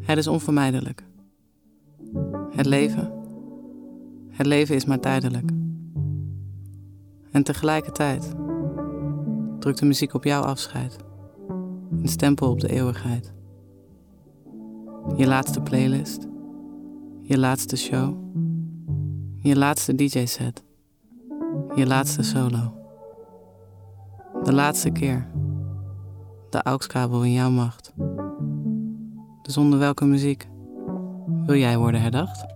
Het is onvermijdelijk. Het leven. Het leven is maar tijdelijk. En tegelijkertijd drukt de muziek op jouw afscheid. Een stempel op de eeuwigheid. Je laatste playlist. Je laatste show. Je laatste DJ-set. Je laatste solo. De laatste keer. De AUX-kabel in jouw macht. Dus onder welke muziek wil jij worden herdacht?